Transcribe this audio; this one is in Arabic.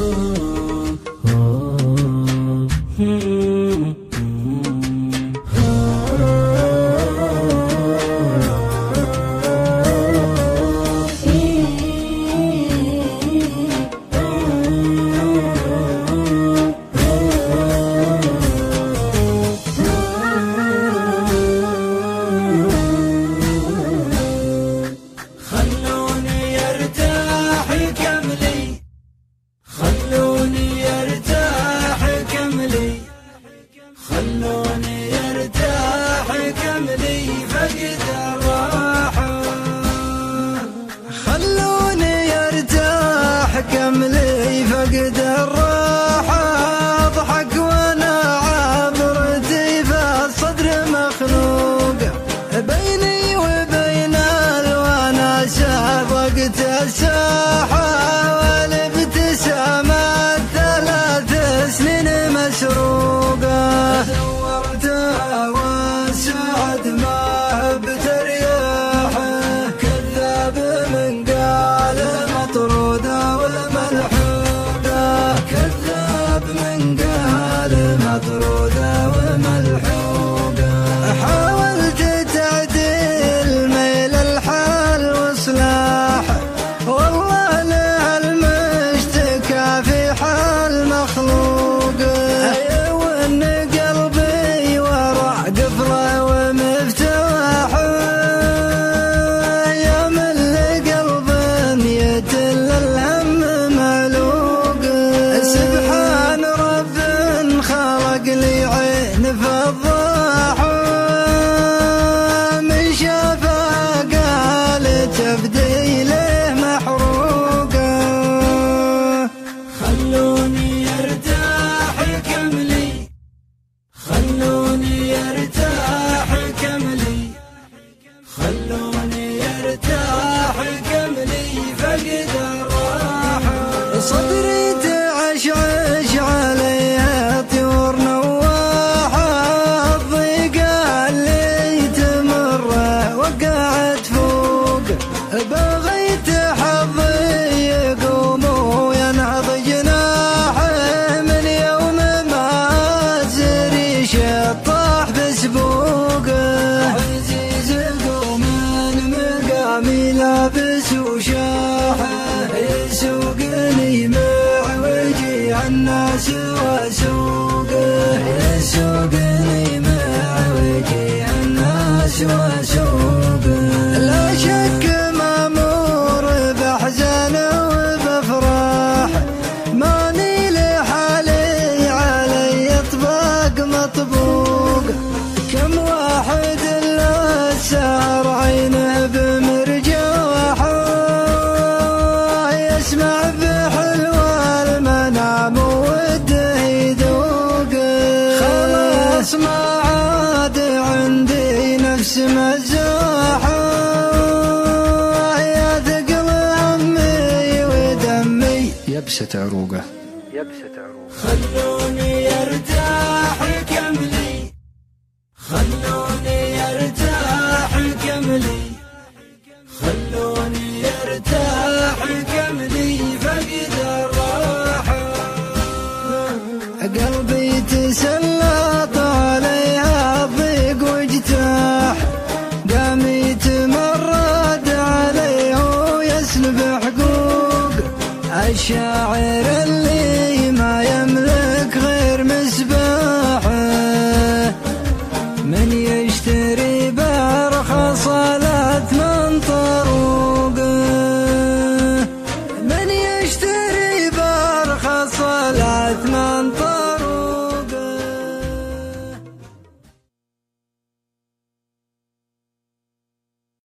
Oh. تساحر Soy الناس وسوقه يسوقني مع وجه الناس وسوقه خلاص ما عاد عندي نفس مزاحه. يا ثقل همي ودمي. يبسة عروقه. يبسة عروقه. خلوني أرتاح كملي الشاعر اللي